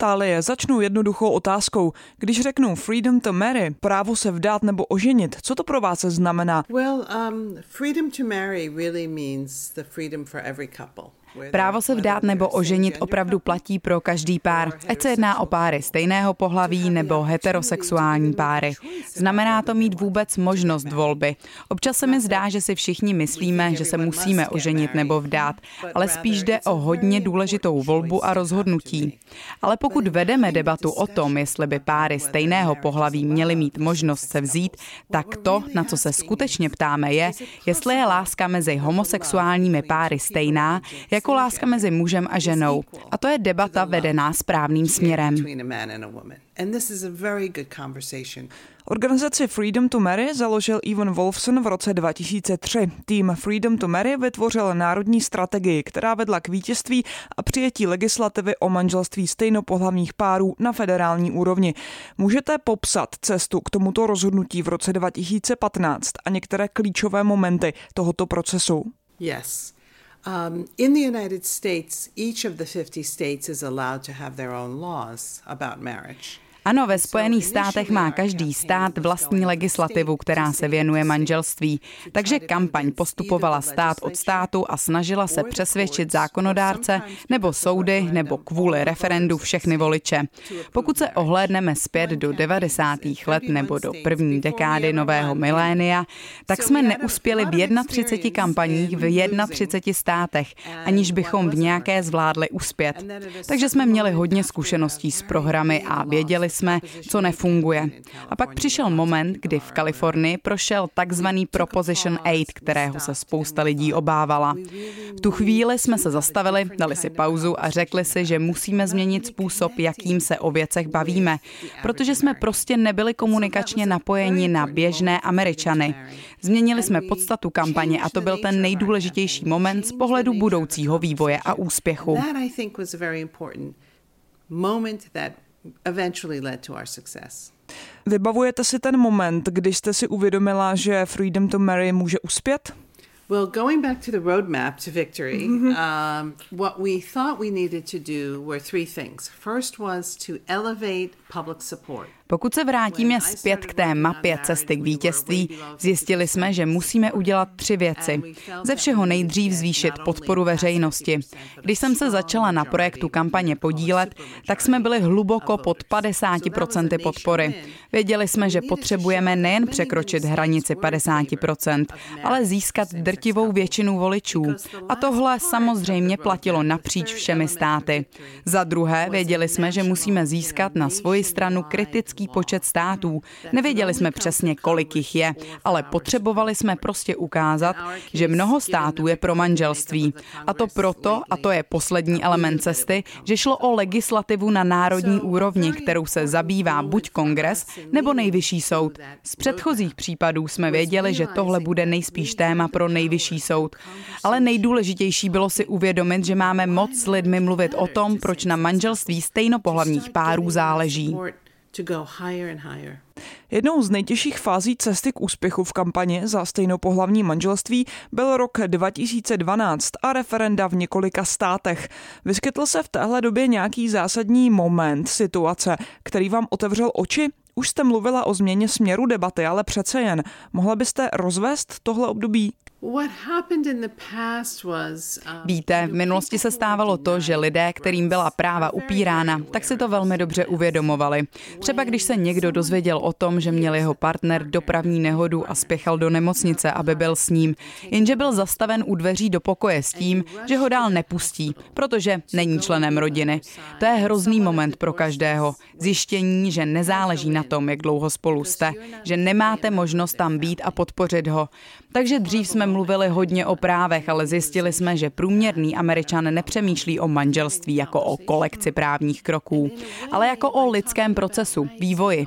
Tálie, začnu jednoduchou otázkou. Když řeknu freedom to marry, právo se vdát nebo oženit, co to pro vás znamená? Well, um, freedom to marry really means the freedom for every couple. Právo se vdát nebo oženit opravdu platí pro každý pár, ať se jedná o páry stejného pohlaví nebo heterosexuální páry. Znamená to mít vůbec možnost volby. Občas se mi zdá, že si všichni myslíme, že se musíme oženit nebo vdát, ale spíš jde o hodně důležitou volbu a rozhodnutí. Ale pokud vedeme debatu o tom, jestli by páry stejného pohlaví měly mít možnost se vzít, tak to, na co se skutečně ptáme, je, jestli je láska mezi homosexuálními páry stejná, jako láska mezi mužem a ženou. A to je debata vedená správným směrem. Organizaci Freedom to Marry založil Ivan Wolfson v roce 2003. Tým Freedom to Marry vytvořil národní strategii, která vedla k vítězství a přijetí legislativy o manželství stejnopohlavních párů na federální úrovni. Můžete popsat cestu k tomuto rozhodnutí v roce 2015 a některé klíčové momenty tohoto procesu? Yes. Um, in the United States, each of the 50 states is allowed to have their own laws about marriage. Ano, ve Spojených státech má každý stát vlastní legislativu, která se věnuje manželství. Takže kampaň postupovala stát od státu a snažila se přesvědčit zákonodárce nebo soudy nebo kvůli referendu všechny voliče. Pokud se ohlédneme zpět do 90. let nebo do první dekády nového milénia, tak jsme neuspěli v 31 kampaních v 31 státech, aniž bychom v nějaké zvládli uspět. Takže jsme měli hodně zkušeností s programy a věděli jsme, co nefunguje. A pak přišel moment, kdy v Kalifornii prošel takzvaný Proposition 8, kterého se spousta lidí obávala. V tu chvíli jsme se zastavili, dali si pauzu a řekli si, že musíme změnit způsob, jakým se o věcech bavíme, protože jsme prostě nebyli komunikačně napojeni na běžné Američany. Změnili jsme podstatu kampaně a to byl ten nejdůležitější moment z pohledu budoucího vývoje a úspěchu eventually led to our success. Vybavujete si ten moment, když jste si uvědomila, že Freedom to Marry může uspět? Well, going back to the roadmap to victory, mm-hmm. um, what we thought we needed to do were three things. First was to elevate public support. Pokud se vrátíme zpět k té mapě cesty k vítězství, zjistili jsme, že musíme udělat tři věci. Ze všeho nejdřív zvýšit podporu veřejnosti. Když jsem se začala na projektu kampaně podílet, tak jsme byli hluboko pod 50% podpory. Věděli jsme, že potřebujeme nejen překročit hranici 50%, ale získat drtivou většinu voličů. A tohle samozřejmě platilo napříč všemi státy. Za druhé, věděli jsme, že musíme získat na svoji stranu kritický velký počet států. Nevěděli jsme přesně, kolik jich je, ale potřebovali jsme prostě ukázat, že mnoho států je pro manželství. A to proto, a to je poslední element cesty, že šlo o legislativu na národní úrovni, kterou se zabývá buď kongres nebo nejvyšší soud. Z předchozích případů jsme věděli, že tohle bude nejspíš téma pro nejvyšší soud. Ale nejdůležitější bylo si uvědomit, že máme moc s lidmi mluvit o tom, proč na manželství stejnopohlavních párů záleží to go higher and higher. Jednou z nejtěžších fází cesty k úspěchu v kampani za stejnopohlavní manželství byl rok 2012 a referenda v několika státech. Vyskytl se v téhle době nějaký zásadní moment, situace, který vám otevřel oči? Už jste mluvila o změně směru debaty, ale přece jen. Mohla byste rozvést tohle období? Um, Víte, v minulosti se stávalo to, že lidé, kterým byla práva upírána, tak si to velmi dobře uvědomovali. Třeba když se někdo dozvěděl o tom, že měl jeho partner dopravní nehodu a spěchal do nemocnice, aby byl s ním, jenže byl zastaven u dveří do pokoje s tím, že ho dál nepustí, protože není členem rodiny. To je hrozný moment pro každého. Zjištění, že nezáleží na tom, jak dlouho spolu jste, že nemáte možnost tam být a podpořit ho. Takže dřív jsme mluvili hodně o právech, ale zjistili jsme, že průměrný američan nepřemýšlí o manželství jako o kolekci právních kroků, ale jako o lidském procesu, vývoji.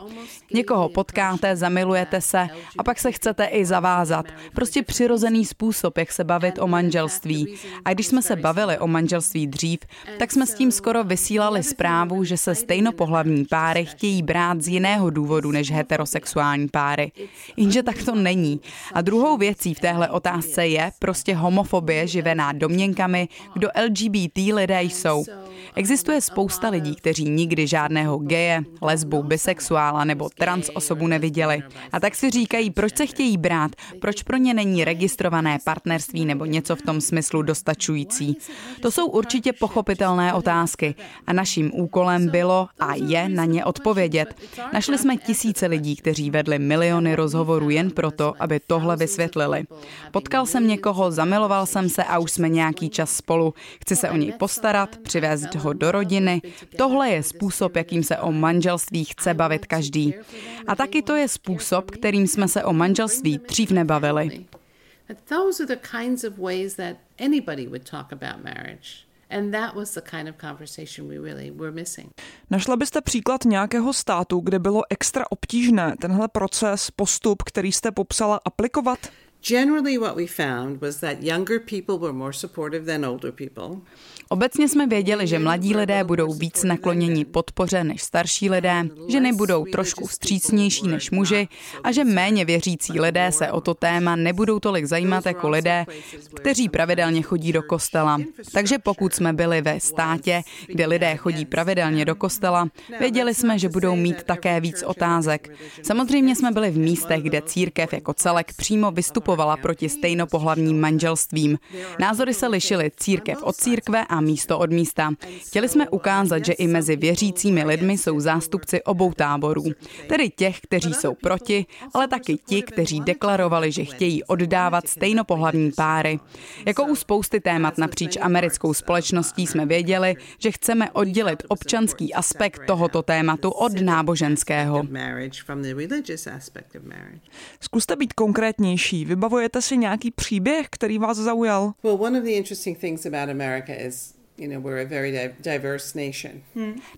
Někoho potkáte, zamilujete se a pak se chcete i zavázat. Prostě přirozený způsob, jak se bavit o manželství. A když jsme se bavili o manželství dřív, tak jsme s tím skoro vysílali zprávu, že se stejnopohlavní páry chtějí brát z jiného důvodu než heterosexuální páry. Jenže tak to není. A druhou věcí v téhle otázce je prostě homofobie živená domněnkami, kdo LGBT lidé jsou. Existuje spousta lidí, kteří nikdy žádného geje, lesbu, bisexuála nebo trans osobu neviděli. A tak si říkají, proč se chtějí brát, proč pro ně není registrované partnerství nebo něco v tom smyslu dostačující. To jsou určitě pochopitelné otázky a naším úkolem bylo a je na ně odpovědět. Našli jsme tisíce lidí, kteří vedli miliony rozhovorů jen proto, aby tohle vysvětlili. Potkal jsem někoho, zamiloval jsem se a už jsme nějaký čas spolu. Chci se o něj postarat, přivést ho do rodiny. Tohle je způsob, jakým se o manželství chce bavit každý. A taky to je způsob, kterým jsme se o manželství dřív nebavili. Našla byste příklad nějakého státu, kde bylo extra obtížné tenhle proces, postup, který jste popsala, aplikovat? Generally what we found was that younger people were more supportive than older people. Obecně jsme věděli, že mladí lidé budou víc nakloněni podpoře než starší lidé, ženy budou trošku vstřícnější než muži a že méně věřící lidé se o to téma nebudou tolik zajímat jako lidé, kteří pravidelně chodí do kostela. Takže pokud jsme byli ve státě, kde lidé chodí pravidelně do kostela, věděli jsme, že budou mít také víc otázek. Samozřejmě jsme byli v místech, kde církev jako celek přímo vystupovala proti stejnopohlavním manželstvím. Názory se lišily církev od církve a místo od místa. Chtěli jsme ukázat, že i mezi věřícími lidmi jsou zástupci obou táborů, tedy těch, kteří jsou proti, ale taky ti, kteří deklarovali, že chtějí oddávat stejnopohlavní páry. Jako u spousty témat napříč americkou společností jsme věděli, že chceme oddělit občanský aspekt tohoto tématu od náboženského. Zkuste být konkrétnější. Vybavujete si nějaký příběh, který vás zaujal? Well, one of the interesting things about America is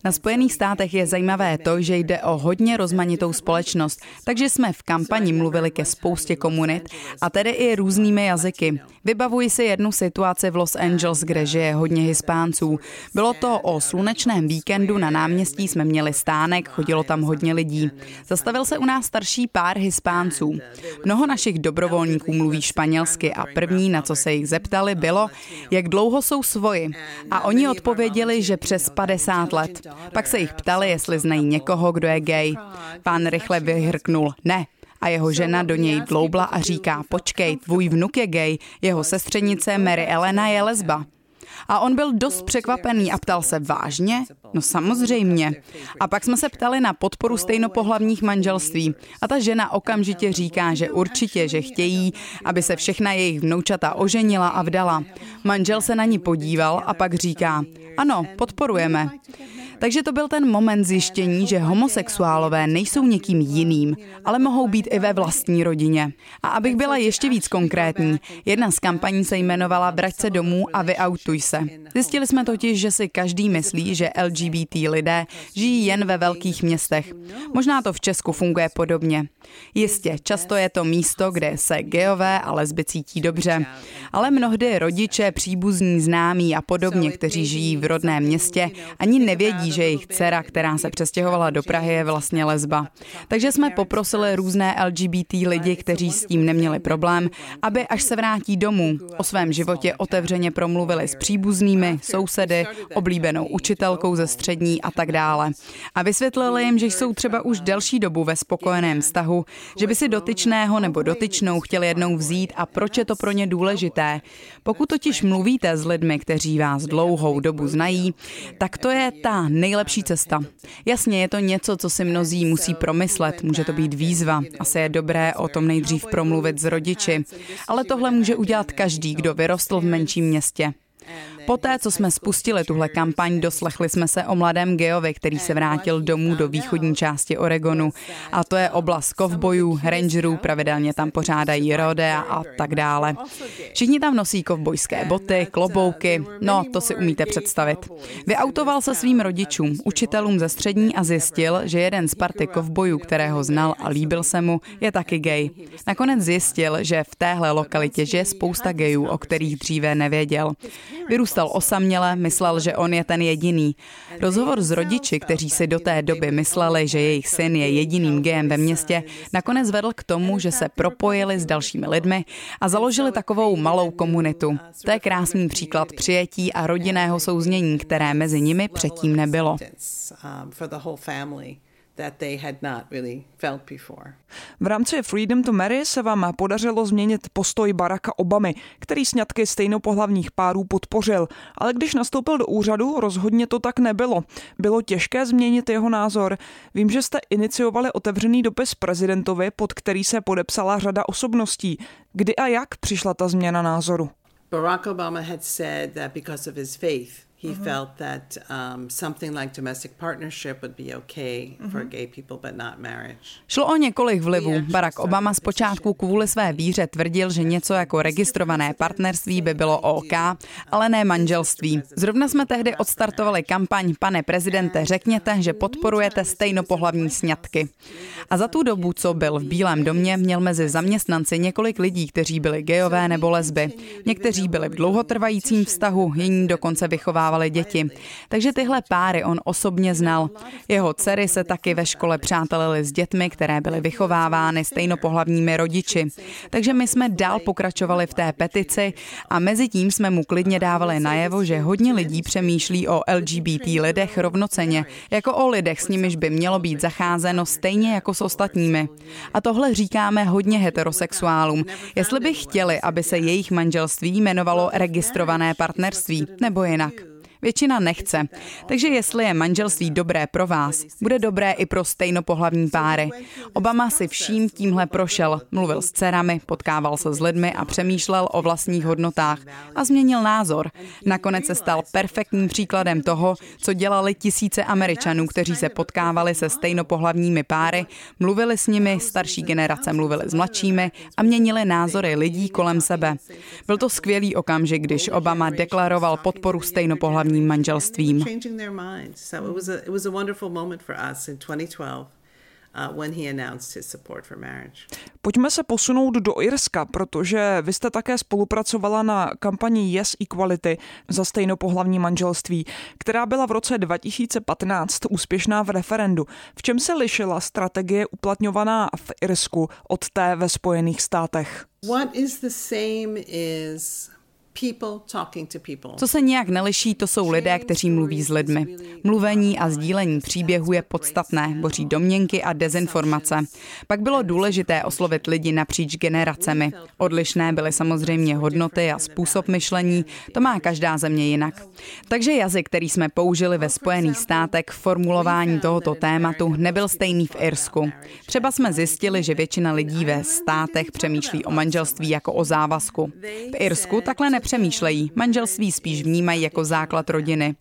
na Spojených státech je zajímavé to, že jde o hodně rozmanitou společnost, takže jsme v kampani mluvili ke spoustě komunit a tedy i různými jazyky. Vybavuji si jednu situaci v Los Angeles, kde žije hodně hispánců. Bylo to o slunečném víkendu, na náměstí jsme měli stánek, chodilo tam hodně lidí. Zastavil se u nás starší pár hispánců. Mnoho našich dobrovolníků mluví španělsky a první, na co se jich zeptali, bylo, jak dlouho jsou svoji. A oni odpověděli, že přes 50 let. Pak se jich ptali, jestli znají někoho, kdo je gay. Pán rychle vyhrknul, ne, a jeho žena do něj dloubla a říká, počkej, tvůj vnuk je gay, jeho sestřenice Mary Elena je lesba. A on byl dost překvapený a ptal se, vážně? No samozřejmě. A pak jsme se ptali na podporu stejnopohlavních manželství. A ta žena okamžitě říká, že určitě, že chtějí, aby se všechna jejich vnoučata oženila a vdala. Manžel se na ní podíval a pak říká, ano, podporujeme. Takže to byl ten moment zjištění, že homosexuálové nejsou někým jiným, ale mohou být i ve vlastní rodině. A abych byla ještě víc konkrétní, jedna z kampaní se jmenovala Vrať se domů a vyautuj se. Zjistili jsme totiž, že si každý myslí, že LGBT lidé žijí jen ve velkých městech. Možná to v Česku funguje podobně. Jistě, často je to místo, kde se geové a lesby cítí dobře. Ale mnohdy rodiče, příbuzní, známí a podobně, kteří žijí v rodném městě, ani nevědí, že jejich dcera, která se přestěhovala do Prahy, je vlastně lesba. Takže jsme poprosili různé LGBT lidi, kteří s tím neměli problém, aby až se vrátí domů, o svém životě otevřeně promluvili s příbuznými, sousedy, oblíbenou učitelkou ze střední a tak dále. A vysvětlili jim, že jsou třeba už delší dobu ve spokojeném vztahu, že by si dotyčného nebo dotyčnou chtěli jednou vzít a proč je to pro ně důležité. Pokud totiž mluvíte s lidmi, kteří vás dlouhou dobu znají, tak to je ta nejlepší cesta. Jasně, je to něco, co si mnozí musí promyslet, může to být výzva. Asi je dobré o tom nejdřív promluvit s rodiči, ale tohle může udělat každý, kdo vyrostl v menším městě. Poté, co jsme spustili tuhle kampaň, doslechli jsme se o mladém geovi, který se vrátil domů do východní části Oregonu. A to je oblast kovbojů, rangerů, pravidelně tam pořádají rodea a tak dále. Všichni tam nosí kovbojské boty, klobouky, no to si umíte představit. Vyautoval se svým rodičům, učitelům ze střední a zjistil, že jeden z party kovbojů, kterého znal a líbil se mu, je taky gay. Nakonec zjistil, že v téhle lokalitě žije spousta gejů, o kterých dříve nevěděl. Vyrůstal osaměle, myslel, že on je ten jediný. Rozhovor s rodiči, kteří si do té doby mysleli, že jejich syn je jediným gejem ve městě, nakonec vedl k tomu, že se propojili s dalšími lidmi a založili takovou malou komunitu. To je krásný příklad přijetí a rodinného souznění, které mezi nimi předtím nebylo that they had not really felt before. V rámci Freedom to Marry se vám podařilo změnit postoj Baracka Obamy, který sňatky stejnopohlavních párů podpořil, ale když nastoupil do úřadu, rozhodně to tak nebylo. Bylo těžké změnit jeho názor. Vím, že jste iniciovali otevřený dopis prezidentovi, pod který se podepsala řada osobností. Kdy a jak přišla ta změna názoru? Barack Obama had said that because of his faith he mm-hmm. felt that um, something like domestic partnership would be okay mm-hmm. for gay people, but not marriage. Šlo o několik vlivů. Barack Obama zpočátku kvůli své víře tvrdil, že něco jako registrované partnerství by bylo OK, ale ne manželství. Zrovna jsme tehdy odstartovali kampaň Pane prezidente, řekněte, že podporujete stejnopohlavní sňatky. A za tu dobu, co byl v Bílém domě, měl mezi zaměstnanci několik lidí, kteří byli gejové nebo lesby. Někteří byli v dlouhotrvajícím vztahu, jiní dokonce vychovávali vychovávali děti. Takže tyhle páry on osobně znal. Jeho dcery se taky ve škole přátelili s dětmi, které byly vychovávány stejnopohlavními rodiči. Takže my jsme dál pokračovali v té petici a mezi tím jsme mu klidně dávali najevo, že hodně lidí přemýšlí o LGBT lidech rovnoceně, jako o lidech, s nimiž by mělo být zacházeno stejně jako s ostatními. A tohle říkáme hodně heterosexuálům. Jestli by chtěli, aby se jejich manželství jmenovalo registrované partnerství, nebo jinak. Většina nechce. Takže jestli je manželství dobré pro vás, bude dobré i pro stejnopohlavní páry. Obama si vším tímhle prošel. Mluvil s dcerami, potkával se s lidmi a přemýšlel o vlastních hodnotách. A změnil názor. Nakonec se stal perfektním příkladem toho, co dělali tisíce Američanů, kteří se potkávali se stejnopohlavními páry, mluvili s nimi, starší generace mluvili s mladšími a měnili názory lidí kolem sebe. Byl to skvělý okamžik, když Obama deklaroval podporu stejnopohlavní legálním manželstvím. Pojďme se posunout do Irska, protože vy jste také spolupracovala na kampani Yes Equality za stejnopohlavní manželství, která byla v roce 2015 úspěšná v referendu. V čem se lišila strategie uplatňovaná v Irsku od té ve Spojených státech? What is the same is co se nějak neliší, to jsou lidé, kteří mluví s lidmi. Mluvení a sdílení příběhu je podstatné, boří domněnky a dezinformace. Pak bylo důležité oslovit lidi napříč generacemi. Odlišné byly samozřejmě hodnoty a způsob myšlení, to má každá země jinak. Takže jazyk, který jsme použili ve Spojených státech v formulování tohoto tématu, nebyl stejný v Irsku. Třeba jsme zjistili, že většina lidí ve státech přemýšlí o manželství jako o závazku. V Irsku takhle ne nepřemýšlejí, manželství spíš vnímají jako základ rodiny.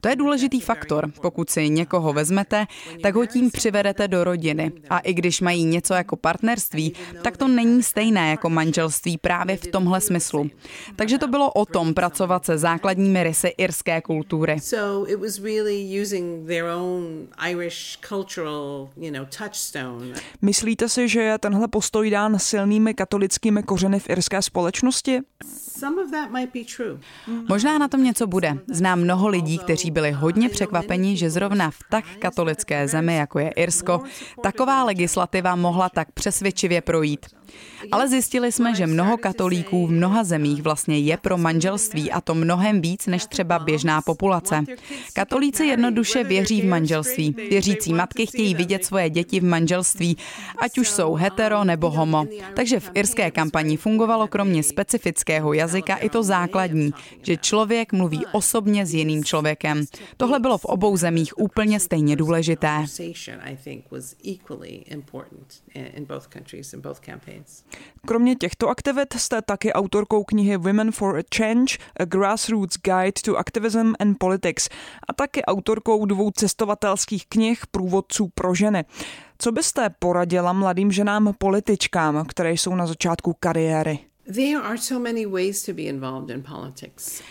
To je důležitý faktor. Pokud si někoho vezmete, tak ho tím přivedete do rodiny. A i když mají něco jako partnerství, tak to není stejné jako manželství právě v tomhle smyslu. Takže to bylo o tom pracovat se základními rysy irské kultury. Myslíte si, že je tenhle postoj dán silnými katolickými kořeny v irské společnosti? Možná na tom něco bude. Znám mnoho lidí, kteří byli hodně překvapeni, že zrovna v tak katolické zemi, jako je Irsko, taková legislativa mohla tak přesvědčivě projít. Ale zjistili jsme, že mnoho katolíků v mnoha zemích vlastně je pro manželství a to mnohem víc než třeba běžná populace. Katolíci jednoduše věří v manželství. Věřící matky chtějí vidět svoje děti v manželství, ať už jsou hetero nebo homo. Takže v irské kampani fungovalo kromě specifického jazyka i to základní, že člověk mluví osobně s jiným člověkem. Tohle bylo v obou zemích úplně stejně důležité. Kromě těchto aktivit jste taky autorkou knihy Women for a Change, A Grassroots Guide to Activism and Politics a taky autorkou dvou cestovatelských knih Průvodců pro ženy. Co byste poradila mladým ženám političkám, které jsou na začátku kariéry?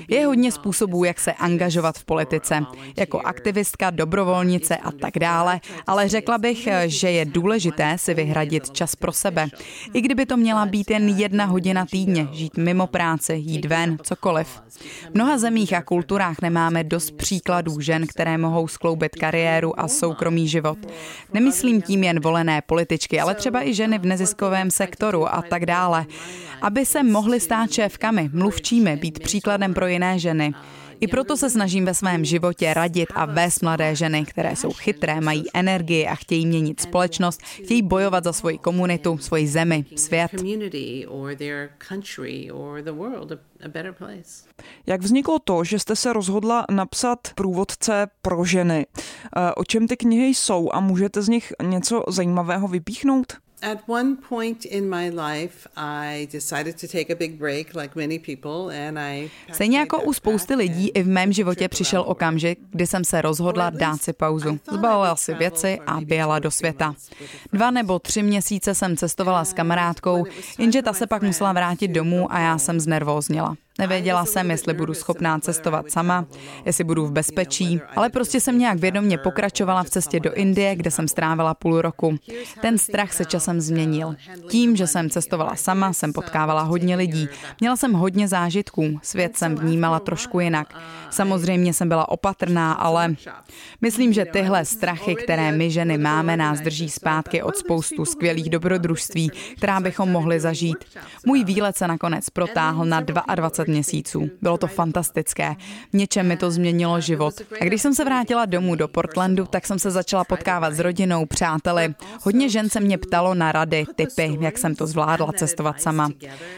Je hodně způsobů, jak se angažovat v politice, jako aktivistka, dobrovolnice a tak dále, ale řekla bych, že je důležité si vyhradit čas pro sebe. I kdyby to měla být jen jedna hodina týdně, žít mimo práci, jít ven, cokoliv. V mnoha zemích a kulturách nemáme dost příkladů žen, které mohou skloubit kariéru a soukromý život. Nemyslím tím jen volené političky, ale třeba i ženy v neziskovém sektoru a tak dále aby se mohly stát šéfkami, mluvčími, být příkladem pro jiné ženy. I proto se snažím ve svém životě radit a vést mladé ženy, které jsou chytré, mají energii a chtějí měnit společnost, chtějí bojovat za svoji komunitu, svoji zemi, svět. Jak vzniklo to, že jste se rozhodla napsat průvodce pro ženy? Eh, o čem ty knihy jsou a můžete z nich něco zajímavého vypíchnout? At one point in my life, I decided to take a big break, like many people, and I. Stejně jako u spousty lidí, i v mém životě přišel okamžik, kdy jsem se rozhodla dát si pauzu. Zbalila si věci a běla do světa. Dva nebo tři měsíce jsem cestovala s kamarádkou, jenže ta se pak musela vrátit domů a já jsem znervózněla. Nevěděla jsem, jestli budu schopná cestovat sama, jestli budu v bezpečí, ale prostě jsem nějak vědomě pokračovala v cestě do Indie, kde jsem strávila půl roku. Ten strach se časem změnil. Tím, že jsem cestovala sama, jsem potkávala hodně lidí. Měla jsem hodně zážitků, svět jsem vnímala trošku jinak. Samozřejmě jsem byla opatrná, ale myslím, že tyhle strachy, které my ženy máme, nás drží zpátky od spoustu skvělých dobrodružství, která bychom mohli zažít. Můj výlet se nakonec protáhl na 22 měsíců. Bylo to fantastické. Něčem mi to změnilo život. A když jsem se vrátila domů do Portlandu, tak jsem se začala potkávat s rodinou, přáteli. Hodně žen se mě ptalo na rady, typy, jak jsem to zvládla cestovat sama.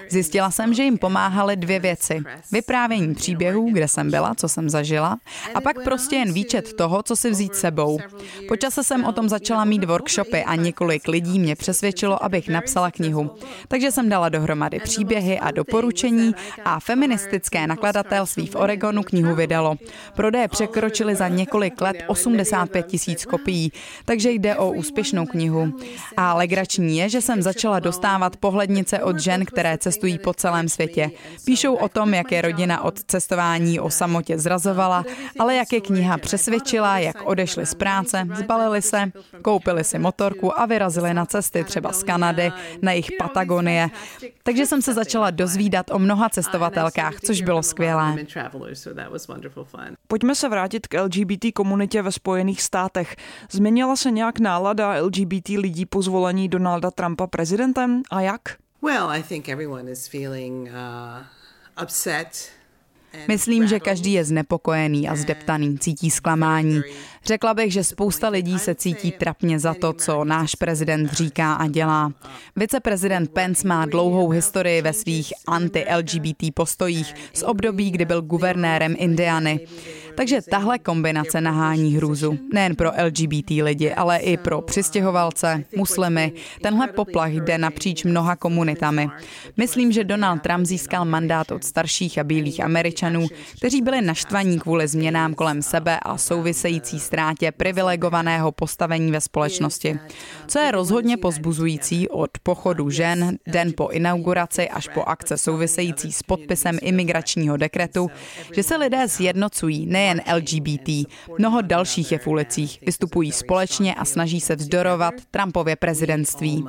Zjistila jsem, že jim pomáhaly dvě věci. Vyprávění příběhů, kde jsem byla, co jsem zažila, a pak prostě jen výčet toho, co si vzít sebou. Počase jsem o tom začala mít workshopy a několik lidí mě přesvědčilo, abych napsala knihu. Takže jsem dala dohromady příběhy a doporučení a feministické nakladatelství v Oregonu knihu vydalo. Prodeje překročily za několik let 85 tisíc kopií, takže jde o úspěšnou knihu. A legrační je, že jsem začala dostávat pohlednice od žen, které cestují po celém světě. Píšou o tom, jak je rodina od cestování o samotě zrazovala, ale jak je kniha přesvědčila, jak odešli z práce, zbalili se, koupili si motorku a vyrazili na cesty třeba z Kanady, na jejich Patagonie. Takže jsem se začala dozvídat o mnoha cestovatelkách, což bylo skvělé. Pojďme se vrátit k LGBT komunitě ve Spojených státech. Změnila se nějak nálada LGBT lidí po zvolení Donalda Trumpa prezidentem a jak? Well, I think everyone is feeling uh, upset Myslím, že každý je znepokojený a zdeptaný, cítí zklamání. Řekla bych, že spousta lidí se cítí trapně za to, co náš prezident říká a dělá. Viceprezident Pence má dlouhou historii ve svých anti-LGBT postojích z období, kdy byl guvernérem Indiany. Takže tahle kombinace nahání hrůzu. nejen pro LGBT lidi, ale i pro přistěhovalce, muslimy. Tenhle poplach jde napříč mnoha komunitami. Myslím, že Donald Trump získal mandát od starších a bílých Američanů, kteří byli naštvaní kvůli změnám kolem sebe a související ztrátě privilegovaného postavení ve společnosti. Co je rozhodně pozbuzující od pochodu žen, den po inauguraci až po akce související s podpisem imigračního dekretu, že se lidé sjednocují ne nejen LGBT. Mnoho dalších je v ulicích, vystupují společně a snaží se vzdorovat Trumpově prezidentství.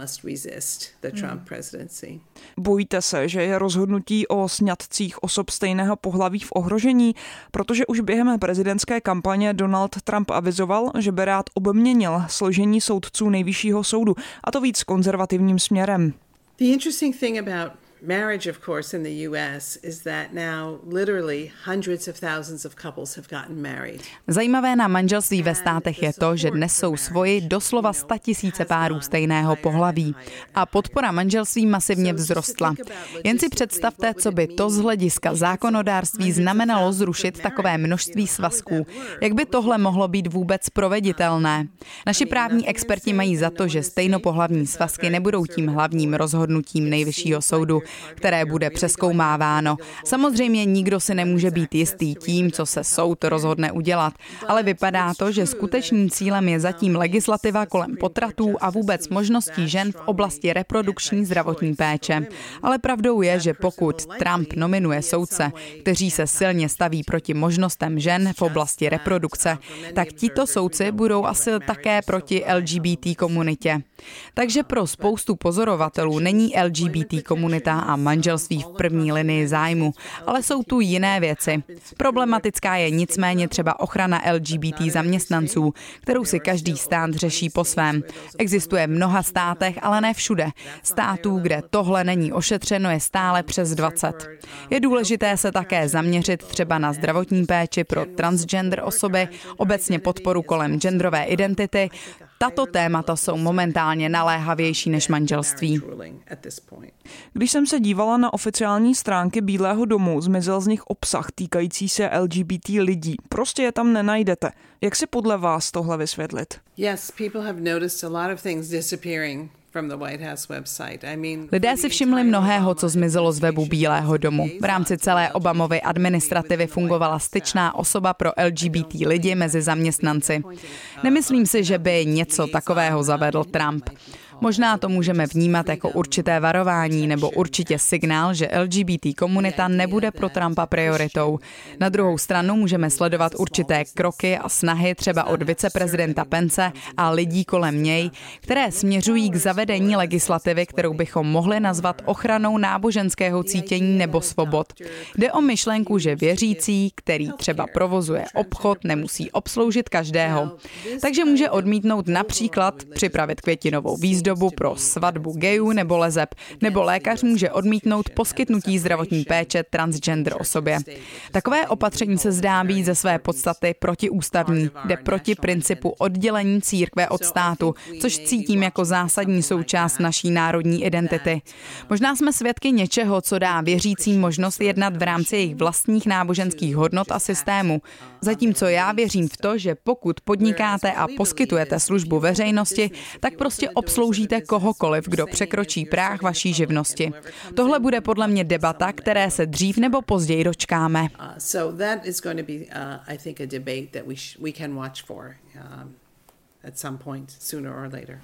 Bojíte se, že je rozhodnutí o sňatcích osob stejného pohlaví v ohrožení, protože už během prezidentské kampaně Donald Trump avizoval, že by rád obměnil složení soudců nejvyššího soudu, a to víc konzervativním směrem. The interesting thing about marriage, of course, in the US is that now literally hundreds of thousands of couples have gotten married. Zajímavé na manželství ve státech je to, že dnes jsou svoji doslova sta tisíce párů stejného pohlaví a podpora manželství masivně vzrostla. Jen si představte, co by to z hlediska zákonodárství znamenalo zrušit takové množství svazků. Jak by tohle mohlo být vůbec proveditelné? Naši právní experti mají za to, že stejnopohlavní svazky nebudou tím hlavním rozhodnutím nejvyššího soudu, které bude přeskoumáváno. Samozřejmě nikdo si nemůže být jistý tím, co se soud rozhodne udělat, ale vypadá to, že skutečným cílem je zatím legislativa kolem potratů a vůbec možností žen v oblasti reprodukční zdravotní péče. Ale pravdou je, že pokud Trump nominuje soudce, kteří se silně staví proti možnostem žen v oblasti reprodukce, tak tito soudci budou asi také proti LGBT komunitě. Takže pro spoustu pozorovatelů není LGBT komunita a manželství v první linii zájmu, ale jsou tu jiné věci. Problematická je nicméně třeba ochrana LGBT zaměstnanců, kterou si každý stát řeší po svém. Existuje v mnoha státech, ale ne všude. Států, kde tohle není ošetřeno, je stále přes 20. Je důležité se také zaměřit třeba na zdravotní péči pro transgender osoby, obecně podporu kolem genderové identity. Tato témata jsou momentálně naléhavější než manželství. Když jsem se dívala na oficiální stránky Bílého domu, zmizel z nich obsah týkající se LGBT lidí. Prostě je tam nenajdete. Jak si podle vás tohle vysvětlit? Yes, people have noticed a lot of things disappearing Lidé si všimli mnohého, co zmizelo z webu Bílého domu. V rámci celé Obamovy administrativy fungovala styčná osoba pro LGBT lidi mezi zaměstnanci. Nemyslím si, že by něco takového zavedl Trump. Možná to můžeme vnímat jako určité varování nebo určitě signál, že LGBT komunita nebude pro Trumpa prioritou. Na druhou stranu můžeme sledovat určité kroky a snahy třeba od viceprezidenta Pence a lidí kolem něj, které směřují k zavedení legislativy, kterou bychom mohli nazvat ochranou náboženského cítění nebo svobod. Jde o myšlenku, že věřící, který třeba provozuje obchod, nemusí obsloužit každého. Takže může odmítnout například připravit květinovou výzdobu dobu pro svatbu gejů nebo lezeb, nebo lékař může odmítnout poskytnutí zdravotní péče transgender osobě. Takové opatření se zdá být ze své podstaty protiústavní, jde proti principu oddělení církve od státu, což cítím jako zásadní součást naší národní identity. Možná jsme svědky něčeho, co dá věřícím možnost jednat v rámci jejich vlastních náboženských hodnot a systému. Zatímco já věřím v to, že pokud podnikáte a poskytujete službu veřejnosti, tak prostě obslouží podpoříte kohokoliv, kdo překročí práh vaší živnosti. Tohle bude podle mě debata, které se dřív nebo později dočkáme. At some point, sooner or later.